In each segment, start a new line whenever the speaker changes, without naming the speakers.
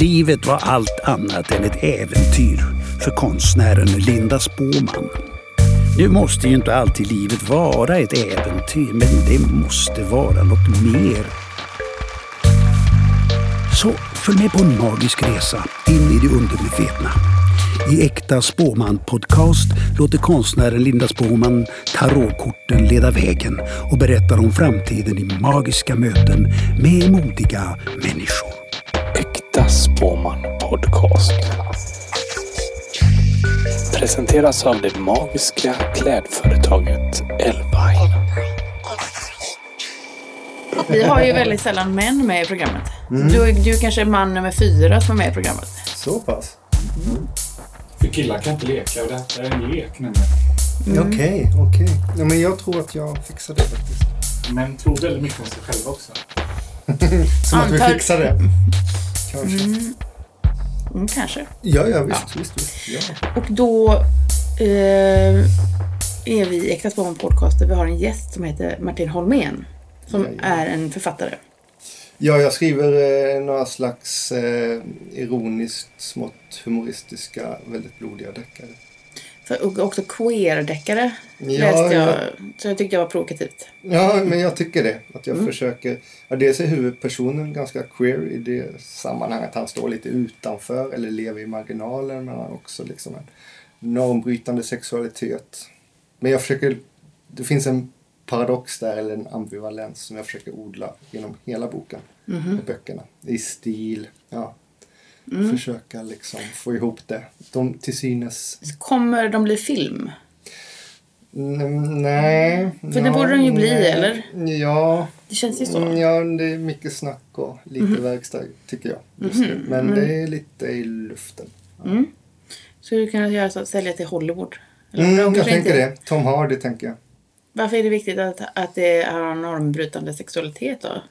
Livet var allt annat än ett äventyr för konstnären Linda Spåman. Nu måste ju inte alltid livet vara ett äventyr, men det måste vara något mer. Så följ med på en magisk resa in i det undermedvetna. I Äkta Spåman-podcast låter konstnären Linda Spåman tarotkorten leda vägen och berättar om framtiden i magiska möten med modiga människor.
Spåman Podcast. Presenteras av det magiska klädföretaget Elvine.
Vi har ju väldigt sällan män med i programmet. Du, du är kanske man nummer fyra som är med i programmet.
Så pass?
För killar kan inte leka och det här är en lek nämligen.
Mm.
Okej, okej. Ja, men jag tror att jag fixar det faktiskt.
Men tror väldigt mycket om sig själva också.
Som att vi
Antar-
fixar det. Kanske.
Mm, kanske.
Ja, ja, visst, visst, visst. Ja.
Och då eh, är vi i Äkta Spåman Podcast där vi har en gäst som heter Martin Holmén. Som
Jajamän.
är en författare.
ja, jag skriver eh, några slags eh, ironiskt, smått humoristiska, väldigt blodiga deckare.
Och också queer-deckare
Ja,
läste jag.
ja.
Så jag tyckte jag var provokativt.
Ja, men jag tycker det. Att jag försöker... Ja, dels är huvudpersonen ganska queer i det sammanhanget. Han står lite utanför eller lever i marginalen. Men han har också liksom en normbrytande sexualitet. Men jag försöker... Det finns en paradox där, eller en ambivalens som jag försöker odla genom hela boken. Och böckerna. I stil, ja. Försöka liksom få ihop det. De till synes...
Kommer de bli film?
N- nej.
För det borde de ju bli, eller?
Ja.
Det känns ju så.
Mm, Ja, det är mycket snack och lite verkstad tycker jag. Just nu. Men det är lite i luften.
Skulle du kunna göra så att sälja till Hollywood?
Mm, jag tänker
inte-
det. Tom Hardy tänker jag.
Varför är det viktigt att, att det har normbrytande sexualitet då?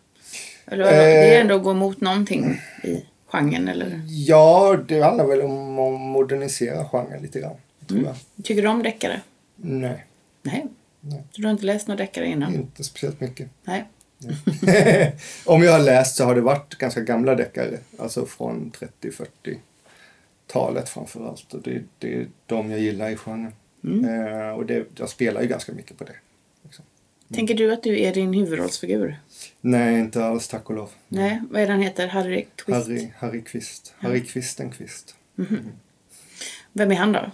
Eller vadå? det är
Eh.
ändå att gå emot någonting i genren eller?
Ja, det handlar väl om att modernisera genren lite grann. Tror jag.
Tycker du om deckare?
Nej,
Nej.
Nej.
Så du har inte läst några deckare innan?
inte speciellt mycket.
Nej.
om jag har läst så har det varit ganska gamla deckare. Alltså från 30-40-talet framför allt. Och det, det är de jag gillar i genren. Eh, och det, jag spelar ju ganska mycket på det. Liksom.
Tänker du att du är din huvudrollsfigur?
Nej, inte alls tack och lov.
Nej. Vad är det han heter? Harry Quist?
Harry, Harry Kvist. Harry Kvistenqvist.
Vem är han då?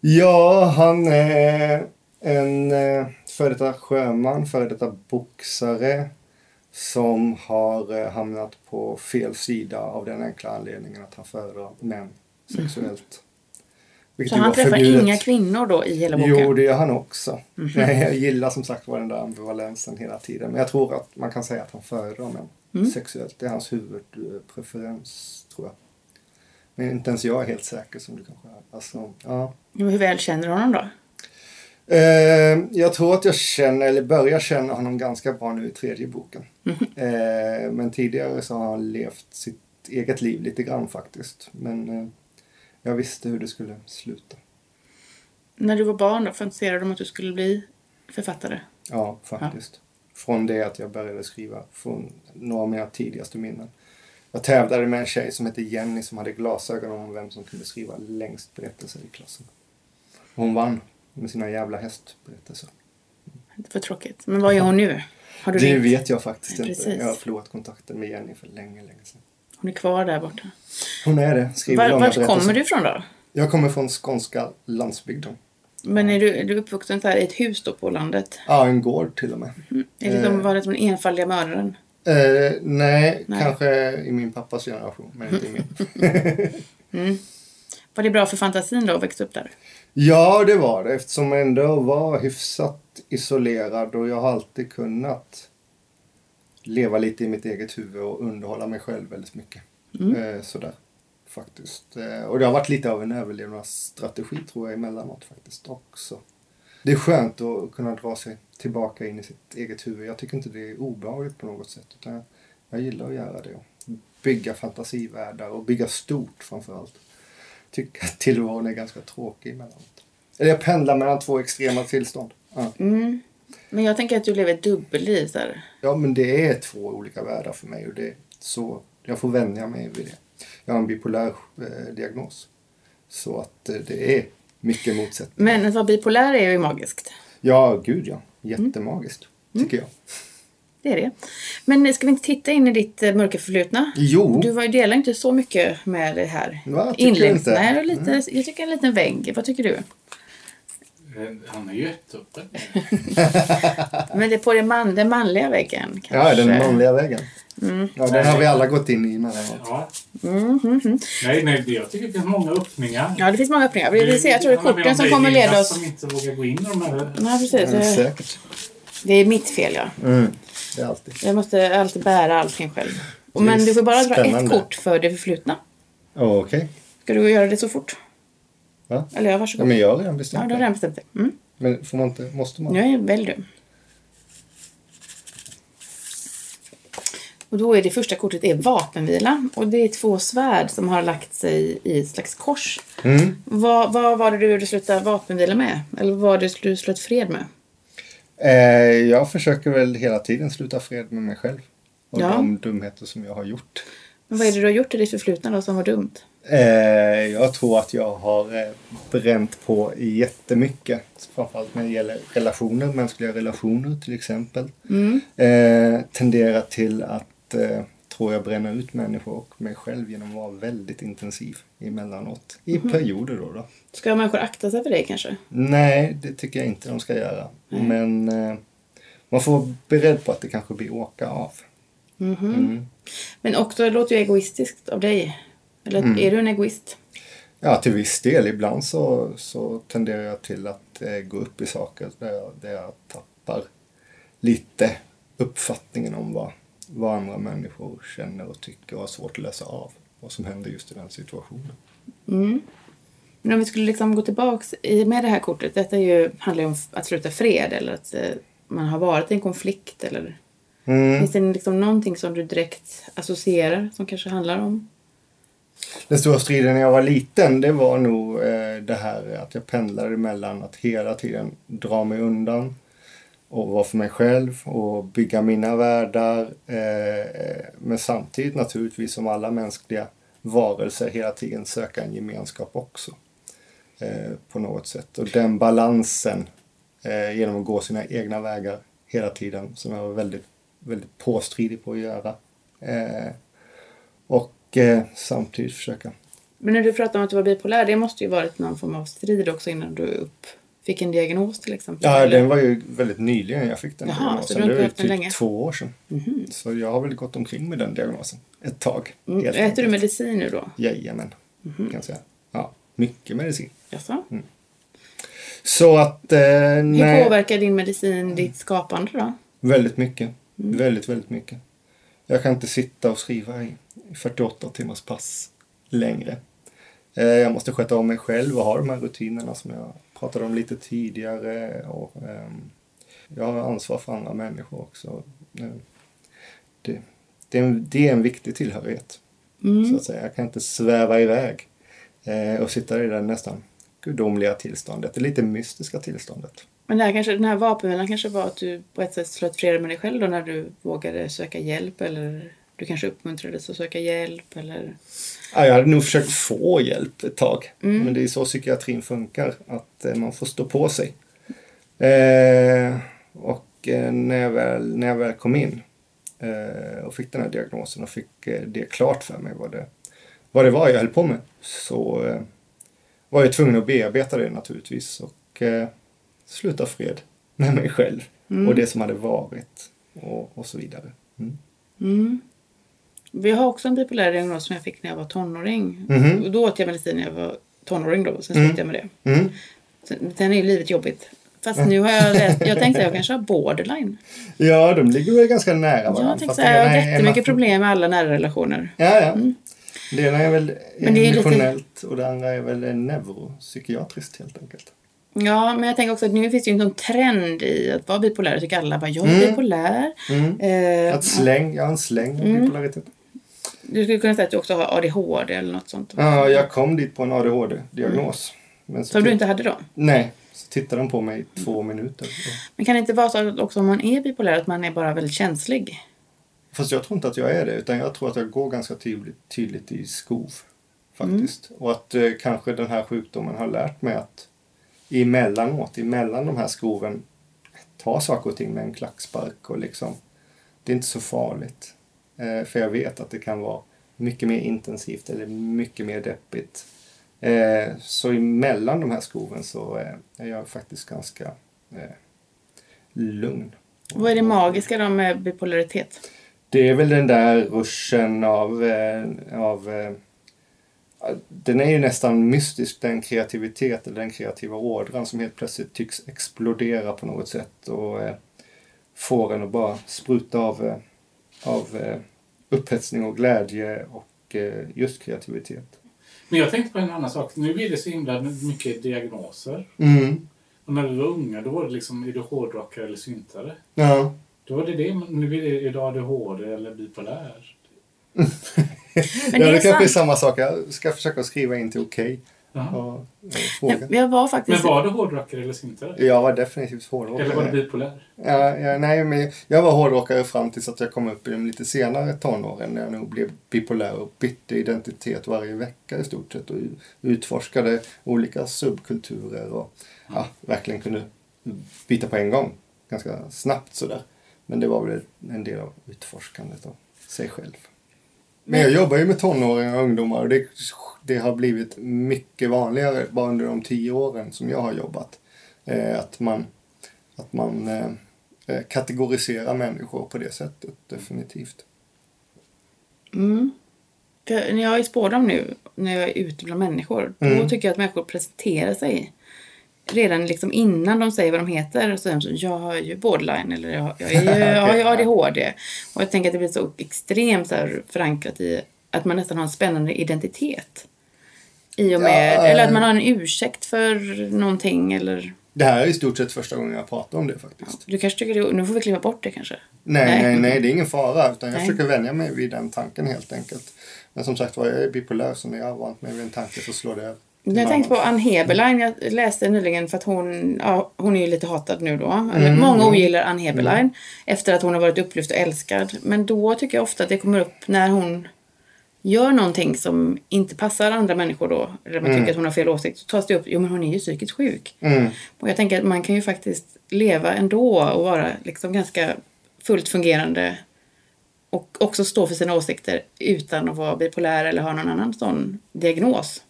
Ja, han är en eh, före detta sjöman, före detta boxare som har eh, hamnat på fel sida av den enkla anledningen att han föredrar män sexuellt. Vilket
Så han träffar
förbjudet.
inga kvinnor då i hela boken?
Jo, det gör han också. Nej, jag gillar som sagt var den där ambivalensen hela tiden. Men jag tror att man kan säga att han föredrar män
Mm.
sexuellt. Det är hans huvudpreferens, tror jag. Men inte ens jag är helt säker som du kanske är. Alltså, ja.
Men Hur väl känner du honom då?
Eh, jag tror att jag känner, eller börjar känna honom ganska bra nu i tredje boken. Eh, men tidigare så har han levt sitt eget liv lite grann faktiskt. Men eh, jag visste hur det skulle sluta.
När du var barn då, fantiserade du om att du skulle bli författare?
Ja, faktiskt. Från det att jag började skriva, från några av mina tidigaste minnen. Jag tävlade med en tjej som hette Jenny som hade glasögon om vem som kunde skriva längst berättelser i klassen. Hon vann med sina jävla hästberättelser.
Det var tråkigt. Men vad gör hon nu? Har du
Det vet jag faktiskt
Nej,
inte. Jag har förlorat kontakten med Jenny för länge, länge sedan.
Hon är kvar där borta.
Hon är det. Skriver
Var,
berättelser.
kommer du ifrån då?
Jag kommer från skånska landsbygden.
Men är du, är du uppvuxen så här i ett hus då på landet?
Ja, en gård till och med.
Är det de, var det den enfaldiga mördaren?
Eh, nej,
Nej.
kanske i min pappas generation, men inte i min.
Var det bra för fantasin då att växa upp där?
Ja, det var det. Eftersom jag ändå var hyfsat isolerad och jag har alltid kunnat leva lite i mitt eget huvud och underhålla mig själv väldigt mycket. Eh, sådär, faktiskt. Eh, och det har varit lite av en överlevnadsstrategi tror jag emellanåt faktiskt också. Det är skönt att kunna dra sig tillbaka in i sitt eget huvud. Jag tycker inte det är obehagligt på något sätt. Utan jag, jag gillar att göra det. Och bygga fantasivärldar och bygga stort framför allt. Tycker att tillvaron är ganska tråkig emellanåt. Eller jag pendlar mellan två extrema tillstånd. Ja.
Mm. Men jag tänker att du lever ett dubbelliv där.
ja, men det är två olika världar för mig och det så jag får vänja mig vid det. Jag har en bipolär eh, diagnos. Så att eh, det är mycket motsättningar.
Men att vara bipolär är ju magiskt.
Ja, gud ja. Jättemagiskt,
Mm.
tycker jag.
Det är det. Men ska vi inte titta in i ditt eh, mörka förflutna?
Jo,
Du var ju delar inte så mycket med det här.
Va? Mm.
Nej, och lite, jag tycker en liten vägg. Vad tycker du?
Eh, Han är ju jätteöppen.
Men det är på den, man, den manliga väggen kanske?
ja, den manliga vägen.
Mm.
Ja, den har vi alla gått in i emellanåt.
Ja.
Mm, mm, mm.
Nej, nej, jag tycker det finns många öppningar.
Ja, det finns många öppningar. Vi, vi ser, jag tror det är korten
om
som kommer leda oss...
som inte vågar gå in i de här.
Precis. Det-
säkert.
Det är mitt fel, ja.
Mm, det är alltid.
Jag måste alltid bära allting själv. Men du får bara dra ett kort för det förflutna.
Okej.
Ska du göra det så fort?
Va?
Eller ja,
Ja,
varsågod.
men jag har redan
Ja,
bestämt
du har redan bestämt det. Mm.
Men får man inte, måste man?
Jag är väl du. Och då är det första kortet är vapenvila. Och det är två svärd som har lagt sig i ett slags kors.
Mm.
Vad, vad var det du ville sluta vapenvila med? Eller vad var det du slöt fred med?
Eh, jag försöker väl hela tiden sluta fred med mig själv. Och
Ja.
de dumheter som jag har gjort.
Men vad är det du har gjort i ditt förflutna då som var dumt?
Eh, jag tror att jag har eh, bränt på jättemycket. Framförallt när det gäller relationer, mänskliga relationer till exempel.
Mm.
Eh, tenderar till att, eh, tror jag, bränna ut människor och mig själv genom att vara väldigt intensiv emellanåt. I
Mhm.
perioder då. då.
Ska människor akta sig för det kanske?
Nej, det tycker jag inte de ska göra. Men eh, man får vara beredd på att det kanske blir åka av.
Mhm.
Mm.
Men också det låter ju egoistiskt av dig. Eller
Mm.
är du en egoist?
Ja, till viss del. Ibland så, så tenderar jag till att eh, gå upp i saker där jag, där jag tappar lite uppfattningen om vad, vad andra människor känner och tycker och har svårt att läsa av vad som händer just i den situationen.
Mm. Men om vi skulle liksom gå tillbaks med det här kortet. Detta är ju, handlar ju om att sluta fred eller att eh, man har varit i en konflikt. Eller,
Mm.
Finns det liksom någonting som du direkt associerar som kanske handlar om?
Den stora striden när jag var liten det var nog eh, det här att jag pendlade mellan att hela tiden dra mig undan och vara för mig själv och bygga mina världar. Eh, men samtidigt naturligtvis som alla mänskliga varelser hela tiden söka en gemenskap också. Eh, på något sätt. Och den balansen eh, genom att gå sina egna vägar hela tiden som jag var väldigt, väldigt påstridig på att göra. Eh, och eh, samtidigt försöka.
Men när du pratar om att du var bipolär, det måste ju varit någon form av strid också innan du upp fick en diagnos till exempel.
Ja,
eller?
den var ju väldigt nyligen jag fick den
Jaha, så
diagnosen.
du har
Det
inte
var ju typ
länge?
Två år sedan. Så jag har väl gått omkring med den diagnosen ett tag.
Mm. Äter du
enkelt.
medicin nu då?
Jajamän, kan jag säga. Ja, mycket medicin.
Jaså?
Så att, eh,
Hur påverkar din medicin ditt skapande då?
väldigt mycket.
Mm.
Väldigt, väldigt mycket. Jag kan inte sitta och skriva i 48 timmars pass längre. Eh, Jag måste sköta om mig själv och ha de här rutinerna som jag pratade om lite tidigare. Och, ehm, jag har ansvar för andra människor också. Det, det, är, en, det är en viktig tillhörighet.
Mm.
Så att säga. Jag kan inte sväva iväg eh, och sitta i det nästan gudomliga tillståndet, det lite mystiska tillståndet.
Men det här kanske, den här vapenvilan kanske var att du på ett sätt slöt fred med dig själv då när du vågade söka hjälp eller du kanske uppmuntrades att söka hjälp eller...
Ja, jag hade nog försökt få hjälp ett tag.
Mm.
Men det är så psykiatrin funkar. Att eh, man får stå på sig. Eh, och eh, när, jag väl, när jag väl kom in eh, och fick den här diagnosen och fick eh, det klart för mig vad det, vad det var jag höll på med. Så eh, var jag tvungen att bearbeta det naturligtvis. Och sluta fred med mig själv. Och det som hade varit. Och, och så vidare. Mm.
Mm. Vi har också en bipolär diagnos som jag fick när jag var tonåring.
Mhm.
Och då åt jag medicin när jag var tonåring då. Sen
Mm.
slutade jag med det.
Mm.
Sen, är ju livet jobbigt. Fast nu har jag läst, jag tänkte att jag kanske har borderline.
Ja, de ligger väl ganska nära varandra.
Jag tänkte jag har jättemycket
natt-
problem med alla nära relationer.
Ja, ja. Det ena är väl
det är lite-
emotionellt och det andra är väl neuropsykiatriskt helt enkelt.
Ja, men jag tänker också att nu finns det ju inte någon trend i att vara bipolär. Jag tycker alla bara, jag är
Mm.
bipolär.
Mm.
Eh,
Att släng, jag har en släng av
Mm.
bipolaritet.
du skulle kunna säga att du också har ADHD eller något sånt.
Ja, jag kom dit på en ADHD-diagnos. Så
Som du inte hade då.
Nej, så tittade de på mig i två minuter.
Men kan det inte vara så att också om man är bipolär att man är bara väldigt känslig?
Fast jag tror inte att jag är det, utan jag tror att jag går ganska tydligt, tydligt i skov. Faktiskt. Och att eh, kanske den här sjukdomen har lärt mig att emellanåt, emellan de här skoven, ta saker och ting med en klackspark och liksom, det är inte så farligt. Eh, för jag vet att det kan vara mycket mer intensivt eller mycket mer deppigt. Eh, så emellan de här skoven så eh, är jag faktiskt ganska eh, lugn.
Vad är det magiska då med bipolaritet?
Det är väl den där ruschen av, eh, av eh, den är ju nästan mystisk, den kreativitet eller den kreativa ådran som helt plötsligt tycks explodera på något sätt och eh, får en att bara spruta av, eh, av eh, upphetsning och glädje och eh, just kreativitet.
Men jag tänkte på en annan sak. Nu blir det så himla mycket diagnoser.
Mm.
Och när vi var unga då var det liksom, är du hårdrockare eller syntare?
Ja.
Då var det det. Nu är det, är du ADHD eller bipolär.
Men
ja,
det
det
är
kanske är samma sak. Jag ska försöka skriva in till okej.
Jaha.
och, och fråga.
Jag, jag var
Men
faktiskt...
var du hårdrockare eller syntare?
Jag var definitivt
Eller var du
hårdrockare.
bipolär?
Ja, ja, nej, men jag var hårdrockare fram tills att jag kom upp i de lite senare tonåren när jag nog blev bipolär och bytte identitet varje vecka i stort sett och utforskade olika subkulturer och ja, verkligen kunde byta på en gång ganska snabbt sådär. Men det var väl en del av utforskandet av sig själv. Men jag jobbar ju med tonåringar och ungdomar och det, det har blivit mycket vanligare bara under de tio åren som jag har jobbat. Eh, att man, att man eh, eh, kategoriserar människor på det sättet, definitivt.
Mm. För när jag är spårdom nu, när jag är ute bland människor, då
Mm.
tycker jag att människor presenterar sig redan liksom innan de säger vad de heter. Så säger de så, jag har ju borderline eller jag, jag, är ju, jag har ju ADHD. Och jag tänker att det blir så extremt så här förankrat i att man nästan har en spännande identitet. I och med,
Ja,
eller att
eh.
man har en ursäkt för någonting eller...
Det här är i stort sett första gången jag pratar om det faktiskt.
Du kanske tycker det, nu får vi klippa bort det kanske.
Nej,
Nej.
nej, nej, det är ingen fara. Utan jag
Nej.
försöker vänja mig vid den tanken helt enkelt. Men som sagt var, jag är bipolär så när jag har vant mig vid en tanke så slår det över.
Jag tänkte på. Ann Heberlein. Jag läste nyligen för att hon, ja, hon är ju lite hatad nu då.
Mm,
Många
mm.
ogillar Ann Heberlein efter att hon har varit upplyft och älskad. Men då tycker jag ofta att det kommer upp när hon gör någonting som inte passar andra människor då. Eller man
Mm.
tycker att hon har fel åsikt. Så tas det upp, jo men hon är ju psykiskt sjuk.
Mm.
Och jag tänker att man kan ju faktiskt leva ändå och vara liksom ganska fullt fungerande och också stå för sina åsikter utan att vara bipolär eller ha någon annan sån diagnos.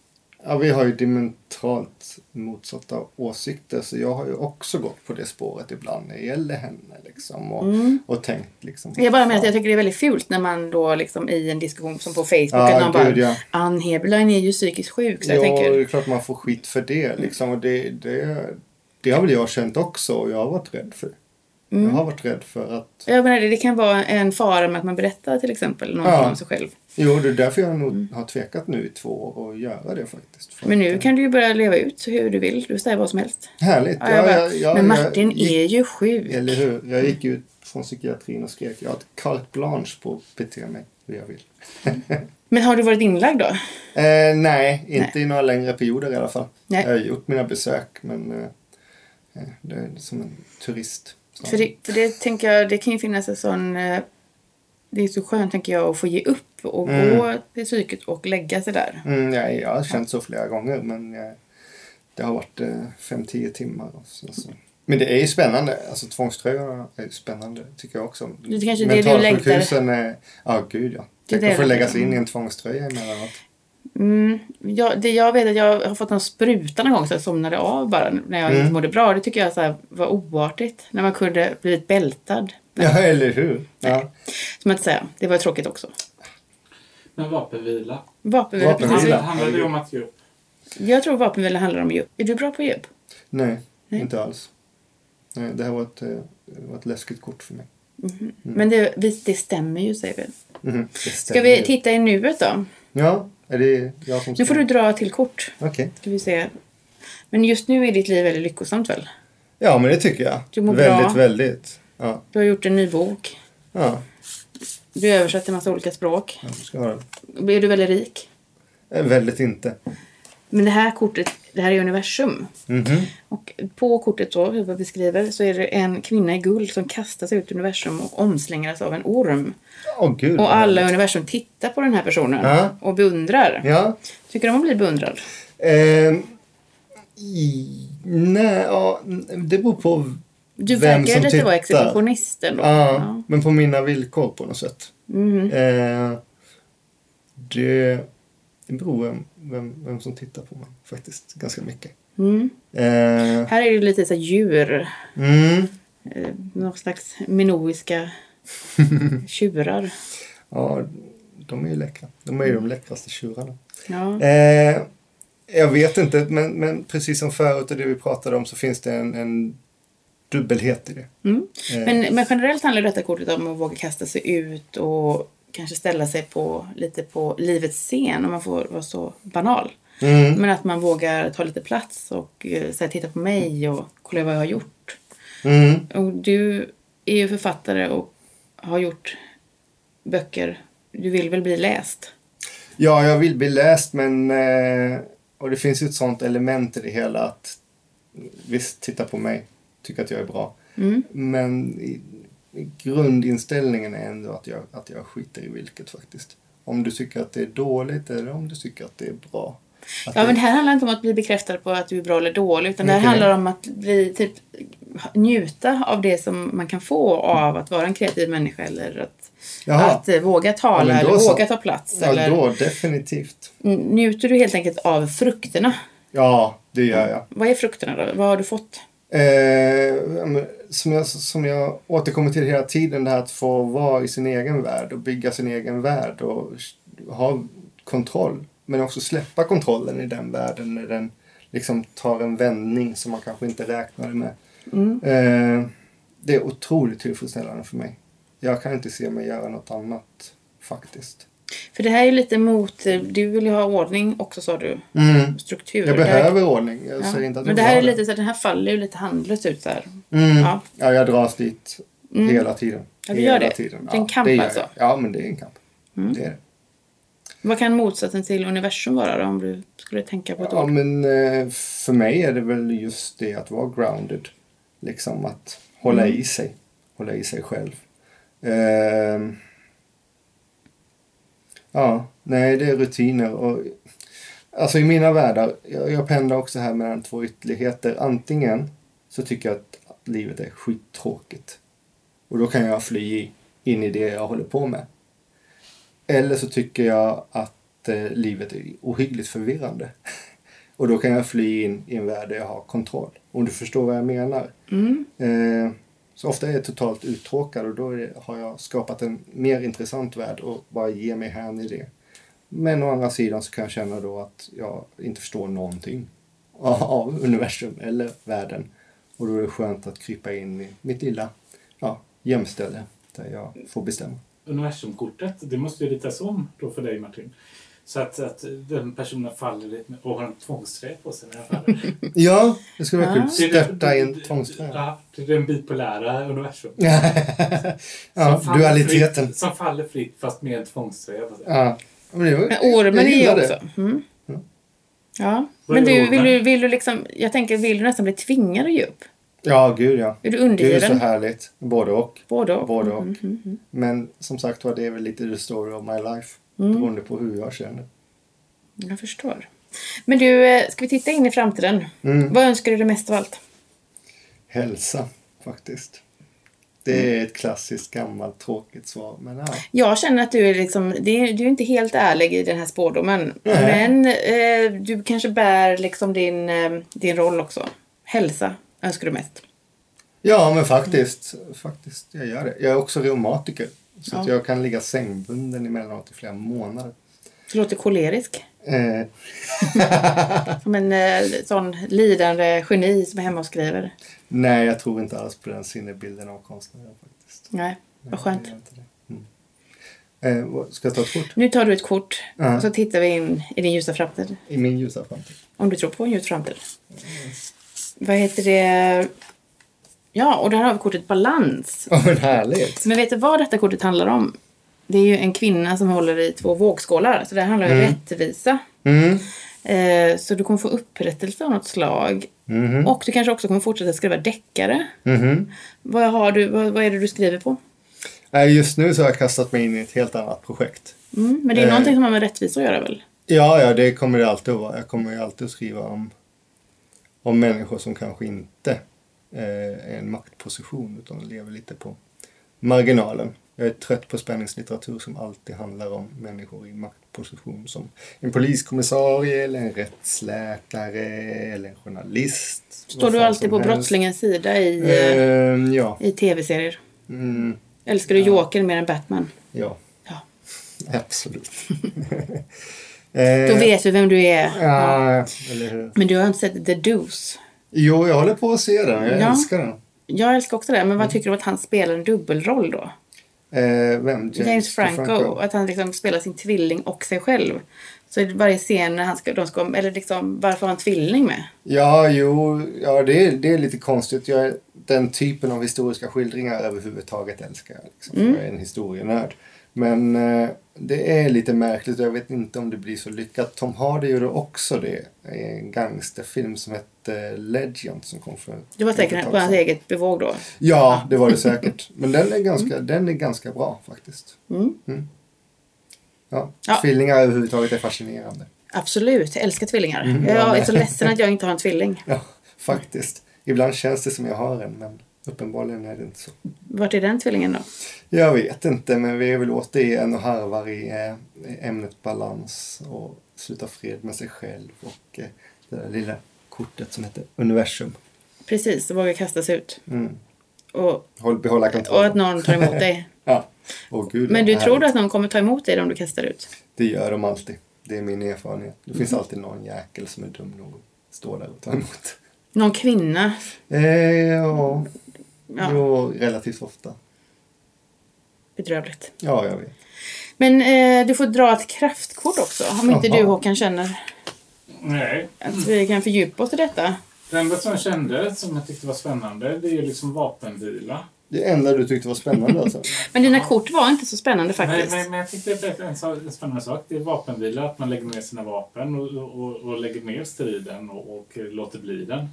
Ja, vi har ju diametralt motsatta åsikter så jag har ju också gått på det spåret ibland när det gäller henne liksom och, och tänkt liksom.
Jag bara menar att jag tycker det är väldigt fult när man då liksom i en diskussion som på Facebook
Ja,
att någon bara
ja.
Ann Heberlein är ju psykiskt sjuk. Så jag
ja,
tänker,
det är klart man får skit för det liksom och det, det, det har väl jag känt också och jag har varit rädd för. Jag
Mm.
har varit rädd för att
jag menar det, kan vara en fara med att man berättar till exempel någonting
Ja.
om sig själv.
Jo, det är därför jag nog har tvekat nu i två år att göra det faktiskt.
Mm. Men
att,
nu
eh,
kan du ju börja leva ut hur du vill. Du säger vad som helst.
Härligt.
Ja, jag bara,
ja,
men
jag
Martin
gick-
är ju sjuk.
Eller hur? Jag gick ut från psykiatrin och skrek jag har ett carte blanche på att bete mig hur jag vill.
Men har du varit inlagd då?
Eh, nej, inte i några längre perioder i alla fall.
Nej.
Jag har gjort mina besök men eh, eh, det är som en turist.
För det, för det tänker jag, det kan ju finnas en sån... eh, Det är så skönt tänker jag att få ge upp och
Mm.
gå till psyket och lägga sig där.
Mm, nej, jag har känt så flera gånger men eh, det har varit eh, fem, tio timmar. Så, så. Men det är ju spännande. Alltså tvångströjorna är spännande tycker jag också.
Det är kanske det du
Mentalsjukhusen är... Ja, gud ja.
Är
Tänk att få lägga sig in i en tvångströja emellanåt.
Mm, jag, det jag vet att jag har fått någon spruta någon gång så jag somnade av bara när jag
Mm.
inte mådde bra. Det tycker jag så här var oartigt. När man kunde blivit bältad.
Ja, eller hur? Ja.
Som att säga. Det var tråkigt också.
Men vapenvila.
Vapenvila,
Vapenvila.
precis.
Handlar, det om att ge upp?
Jag tror vapenvila handlar om djup. Är du bra på djup?
Nej,
Nej.
inte alls. Nej, det här var ett, eh, var ett läskigt kort för mig.
Men det, det stämmer ju säger vi.
Det
Ska vi titta i nuet då?
Ja, är det jag som ska...
Nu får du dra till kort.
Okej.
Ska vi se. Men just nu är ditt liv väldigt lyckosamt väl?
Ja, men det tycker jag.
Du mår
väldigt,
bra.
väldigt. Ja.
Du har gjort en ny bok.
Ja,
Du översätter en massa olika språk.
jag ska ha det.
Är du väldigt rik?
Eh, Väldigt inte.
Men det här kortet det här är universum.
Mhm.
Och på kortet då, hur vi beskriver, så är det en kvinna i guld som kastar sig ut i universum och omslingras av en orm.
Åh gud.
Och alla i universum tittar på den här personen
Ja.
och beundrar.
Ja.
Tycker de om att bli beundrad?
Ehm, i, nej, ja, det beror på
Du
vem
verkar
som
lite vara
tittar.
exhibitionist ändå.
Ja, men på mina villkor på något sätt.
Mhm.
Eh, det, det beror vem, vem, vem som tittar på mig faktiskt ganska mycket.
Mm.
Eh,
Här är det lite så djur.
mm,
Eh, någon slags minoiska tjurar.
ja, de är ju läckra. De är ju de läckraste tjurarna.
Ja.
Eh, jag vet inte, men, men precis som förut och det vi pratade om så finns det en, en dubbelhet i det.
Mm.
Eh,
Men, men generellt handlar detta kortet om att våga kasta sig ut och kanske ställa sig på lite på livets scen om man får vara så banal.
mm,
Men att man vågar ta lite plats och eh, så här, titta på mig och kolla vad jag har gjort.
mm,
Och du är ju författare och har gjort böcker. Du vill väl bli läst?
Ja, jag vill bli läst men eh, och det finns ju ett sånt element i det hela att visst, titta på mig, tycker att jag är bra.
Mm.
Men grundinställningen är ändå att jag, att jag skiter i vilket faktiskt. Om du tycker att det är dåligt eller om du tycker att det är bra. Att
Ja,
det,
men det här handlar inte om att bli bekräftad på att du är bra eller dålig. Utan det här handlar om att bli, typ, njuta av det som man kan få av att vara en kreativ människa. Eller att,
Jaha.
att eh, våga
Ja,
tala
då
eller
så.
våga ta plats.
ja,
eller,
då definitivt.
Njuter du helt enkelt av frukterna?
Ja, det gör jag.
Vad är frukterna då? Vad har du fått?
Eh, som, jag, som jag återkommer till hela tiden, det här att få vara i sin egen värld och bygga sin egen värld och ha kontroll. Men också släppa kontrollen i den världen när den liksom tar en vändning som man kanske inte räknade med.
Mm.
Eh, det är otroligt tillfredsställande för mig. Jag kan inte se mig göra något annat faktiskt.
För det här är lite mot, eh, du vill ju ha ordning också sa du.
Mm.
Struktur.
Jag
Det här-
behöver ordning. Jag
ja.
säger inte att
Men det här är lite så den här faller ju lite handlöst ut här.
Mm.
Ja.
Ja. jag dras dit
Mm.
hela tiden.
Ja, du gör det.
Tiden.
Det är en kamp alltså?
jag. Ja, men det är en kamp.
Mm.
Det är det.
Vad kan motsatsen till universum vara då, om du skulle tänka på ett
Ja,
ord?
men eh, för mig är det väl just det att vara grounded. Liksom att hålla
Mm.
i sig. Hålla i sig själv. Ehm. Ja, nej det är rutiner och Alltså i mina världar, jag, jag pendlar också här mellan två ytterligheter. Antingen så tycker jag att livet är skittråkigt. Och då kan jag fly in i det jag håller på med. Eller så tycker jag att eh, livet är ohyggligt förvirrande. Och då kan jag fly in i en värld där jag har kontroll. Om du förstår vad jag menar.
Mm.
Eh, så ofta är jag totalt uttråkad och då det, har jag skapat en mer intressant värld och bara ge mig hän i det. Men å andra sidan så kan jag känna då att jag inte förstår någonting av universum eller världen. Och då är det skönt att krypa in i mitt lilla ja, gömställe där jag får bestämma.
Universumkortet, det måste ju ritas om då för dig Martin. Så att, att den personen faller lite med- och har en tvångströja på sig när den faller.
Ja, det skulle vara kul. Störta i en tvångströja.
Ja, det är den bipolära universum.
ja,
Som faller
dualiteten.
Fritt, som faller fritt fast med en tvångströja på sig.
Ja. Men det var-
Men ormen
jag
är ju också... Mm.
Ja.
Ja. Men du, vill du, vill du liksom... Jag tänker, vill du nästan bli tvingad att ge upp?
Ja, gud ja.
Är du
Det är så
undergiven?
härligt. Både och.
Både och?
Både och.
Mm, mm, mm.
Men som sagt var, det är väl lite the story of my life.
Mm.
Beroende på hur jag känner.
Jag förstår. Men du, eh, ska vi titta in i framtiden?
Mm.
Vad önskar du dig mest av allt?
Hälsa, faktiskt. Det är ett klassiskt gammalt tråkigt svar. Men ja.
Jag känner att du är liksom, du är inte helt ärlig i den här spårdomen.
Nej.
Men eh, du kanske bär liksom din, eh, din roll också. Hälsa önskar du mest.
ja, men faktiskt. Faktiskt, jag gör det. Jag är också reumatiker. Så att
Ja.
jag kan ligga sängbunden emellanåt i flera månader.
Du låter kolerisk.
Eh,
Som en eh, sån lidande geni som är hemma och skriver.
nej, jag tror inte alls på den sinnebilden av konstnären faktiskt.
Nej, vad skönt.
Mm. Eh, ska jag ta ett kort?
Nu tar du ett kort
Ja.
och så tittar vi in i din ljusa framtid.
I min ljusa framtid.
Om du tror på en ljus framtid. Vad heter det? Ja, och där har vi kortet balans.
Ja, men härligt.
Men vet du vad detta kortet handlar om? Det är ju en kvinna som håller i två vågskålar. Så det handlar ju om
Mm.
rättvisa.
Mm.
Eh, så du kommer få upprättelse av något slag.
Mhm.
Och du kanske också kommer fortsätta skriva deckare.
Mhm.
Vad, har du, vad, vad är det du skriver på?
Nej, just nu så har jag kastat mig in i ett helt annat projekt.
Mm, men det är
Eh.
någonting som har med rättvisa att göra väl?
Ja, ja, det kommer det alltid att vara. Jag kommer ju alltid att skriva om, om människor som kanske inte eh, en maktposition utan lever lite på marginalen. Jag är trött på spänningslitteratur som alltid handlar om människor i maktposition som en poliskommissarie eller en rättsläkare eller en journalist.
Står du alltid på
helst.
brottslingens sida i, eh,
Ehm, ja.
i tv-serier?
Mm,
Älskar du Joker mer än Batman?
ja.
Ja.
Absolut. Eh,
Då vet vi vem du är.
Ja, eller hur?
Men du har inte sett The Deuce?
Jo, jag håller på att se den. Jag
Ja.
älskar den.
Jag älskar också det, men
Mm.
vad tycker du om att han spelar en dubbelroll då?
Eh, vem?
James, Franco, Att han liksom spelar sin tvilling och sig själv. Så i varje scen när han ska, de ska, eller liksom, varför har han tvilling med?
Ja, jo, ja, det, är, det är lite konstigt. Jag, den typen av historiska skildringar överhuvudtaget älskar jag. Liksom.
Mm.
Jag är en historienörd. Men eh, det är lite märkligt och jag vet inte om det blir så lyckat. Tom Hardy gjorde också det i en gangsterfilm som hette Legend som kom för
Det var säkert
tag
på hans eget bevåg då.
Ja, det var det säkert. Men den är ganska, den är ganska bra faktiskt.
Mm.
Ja,
Ja.
Tvillingar överhuvudtaget är fascinerande.
Absolut, jag älskar tvillingar.
Mm,
jag är så ledsen att jag inte har en tvilling.
Ja, faktiskt. Ibland känns det som jag har en, men uppenbarligen är det inte så.
Vart är den tvillingen då?
Jag vet inte, men vi är väl återigen och harvar i eh, ämnet balans och sluta fred med sig själv och eh, det där lilla kortet som heter universum.
Precis, och våga kasta sig ut.
Mm.
Och,
Håll, behålla
och
kontrollen.
att någon tar emot dig.
Ja. Åh, gud,
Men du tror du att någon kommer ta emot dig om du kastar ut?
Det gör de alltid. Det är min erfarenhet. Det finns alltid någon jäkel som är dum nog att stå där och ta emot.
Någon kvinna?
Eh, ja,
Ja,
jo, relativt ofta.
bedrövligt.
Ja, jag vet.
Men eh, du får dra ett kraftkort också. Om inte
Jaha.
du Håkan känner
Nej.
att vi kan fördjupa oss i detta.
Det enda som jag kände, som jag tyckte var spännande, det är ju liksom vapenvila.
Det enda du tyckte var spännande alltså?
Men dina kort var inte så spännande
Nej,
faktiskt.
men, men jag tyckte det sak- en spännande sak. Det är vapenvila, att man lägger ner sina vapen och, och, och lägger ner striden och, och låter bli den.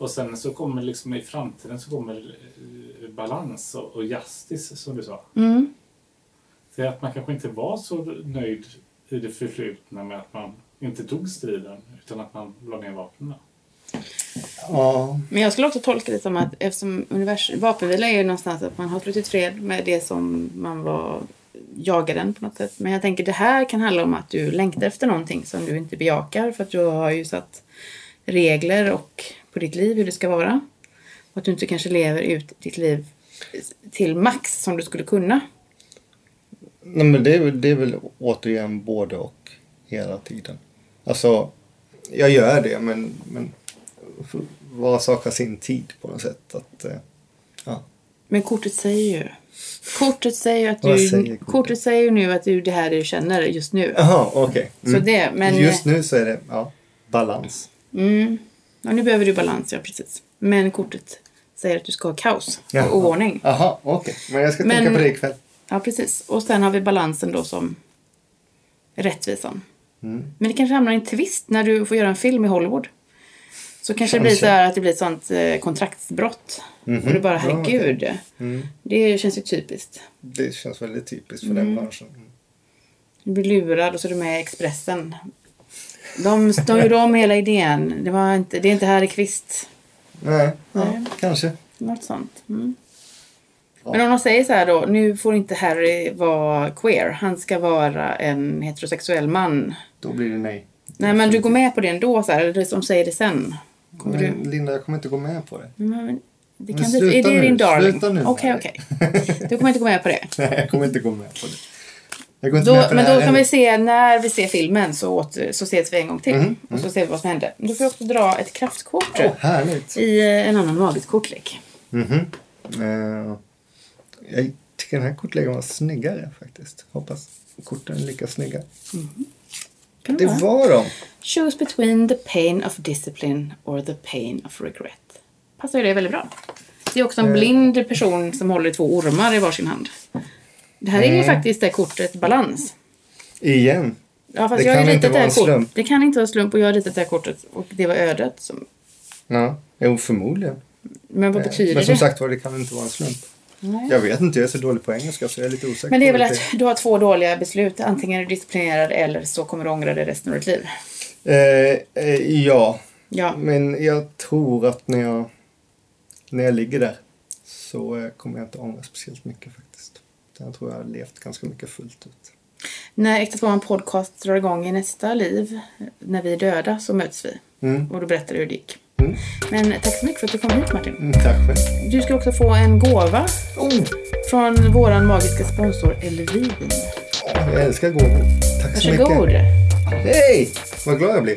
Och sen så kommer liksom i framtiden så kommer eh, balans och, och justice, som du sa.
Mm.
Så att man kanske inte var så nöjd i det förflutna med att man inte tog striden, utan att man la ner vapnen.
Ja.
Men jag skulle också tolka det som att eftersom vapenvila är ju någonstans att man har slutit fred med det som man var jagaren på något sätt. Men jag tänker det här kan handla om att du längtar efter någonting som du inte bejakar för att du har ju satt regler och på ditt liv hur det ska vara. Och att du inte kanske lever ut ditt liv till max som du skulle kunna.
Nej, men det är, det är väl återigen både och hela tiden. Alltså, jag gör det men, men var sak har sin tid på något sätt. Att, eh, ja.
Men kortet säger ju Kortet säger ju att
Vad
du,
säger
kortet?
kortet?
säger ju nu att du det här du känner just nu.
Jaha, okej.
Så det, men
Just nu så är det ja, balans.
Mm. Ja, nu behöver du balans, ja precis. Men kortet säger att du ska ha kaos
Jaha.
och oordning.
Jaha, okej. Men jag ska
Men-
tänka på det ikväll.
Ja, precis. Och sen har vi balansen då som rättvisan.
Mm.
Men det kanske hamnar i en twist när du får göra en film i Hollywood. Så kanske det blir så här att det blir ett sånt eh, kontraktsbrott.
Mhm.
Och du bara,
Ja,
herregud.
Mm.
Det känns ju typiskt.
Det känns väldigt typiskt för
Mm.
den branschen. Mm.
Du blir lurad och så är du med i Expressen. De, de gjorde om hela idén. Det, var inte, det är inte Harry Kvist.
Nej, ja,
Nej.
kanske.
Något sånt. Mm.
Ja.
Men om de säger så här då, nu får inte Harry vara queer. Han ska vara en heterosexuell man.
Då blir det nej.
Nej men du går med på det ändå så här, eller de säger det sen. Kommer du...
Men Linda, jag kommer inte gå med på det.
Men, det
Men
kan bli...
sluta
Är det
nu,
din darling?
sluta nu.
Okej, okej. Du kommer inte gå med på det.
Nej, jag kommer inte gå med på det. Jag går inte
Då,
med på
men
det här
då kan vi se, när vi ser filmen så, åter, så ses vi en gång till.
Mhm,
Och så ser vi vad som hände. Men Då får jag också dra ett kraftkort
Åh, härligt.
i eh, en annan magisk kortlek.
Mhm. Eh, jag tycker den här kortleken var snyggare faktiskt. Hoppas korten är lika snygga.
Kan
Det
vara.
var de.
Choose between the pain of discipline or the pain of regret. Passar ju det väldigt bra. Det är också en
Eh.
blind person som håller två ormar i varsin hand. Det här är ju faktiskt det kortet balans.
Igen.
Ja, fast
Det
jag
kan inte vara
det
en slump.
kort. Det kan inte vara slump och jag har ritat det här kortet och det var ödet. Som...
Ja, jo förmodligen.
Men vad
Eh,
betyder
Men som
det?
sagt var, det kan inte vara en slump.
Nej.
Jag vet inte, jag är så dålig på engelska så jag är lite osäker
Men det är väl att du har två dåliga beslut. Antingen är du disciplinerad eller så kommer du ångra dig resten av ditt liv.
Eh, eh, ja,
Ja,
men jag tror att när jag, när jag ligger där så eh, kommer jag inte ångra speciellt mycket faktiskt. Utan Jag tror jag har levt ganska mycket fullt ut.
när Äkta Småman Podcast drar igång i nästa liv, när vi är döda, så möts vi.
Mm.
Och då berättar du hur det gick.
Mm.
Men tack så mycket för att du kom hit Martin.
Mm, tack själv.
Du ska också få en gåva
Oh,
från våran magiska sponsor Elvin.
jag älskar gåvor. Tack så
Varsågod.
mycket. Hej! Vad glad jag blir.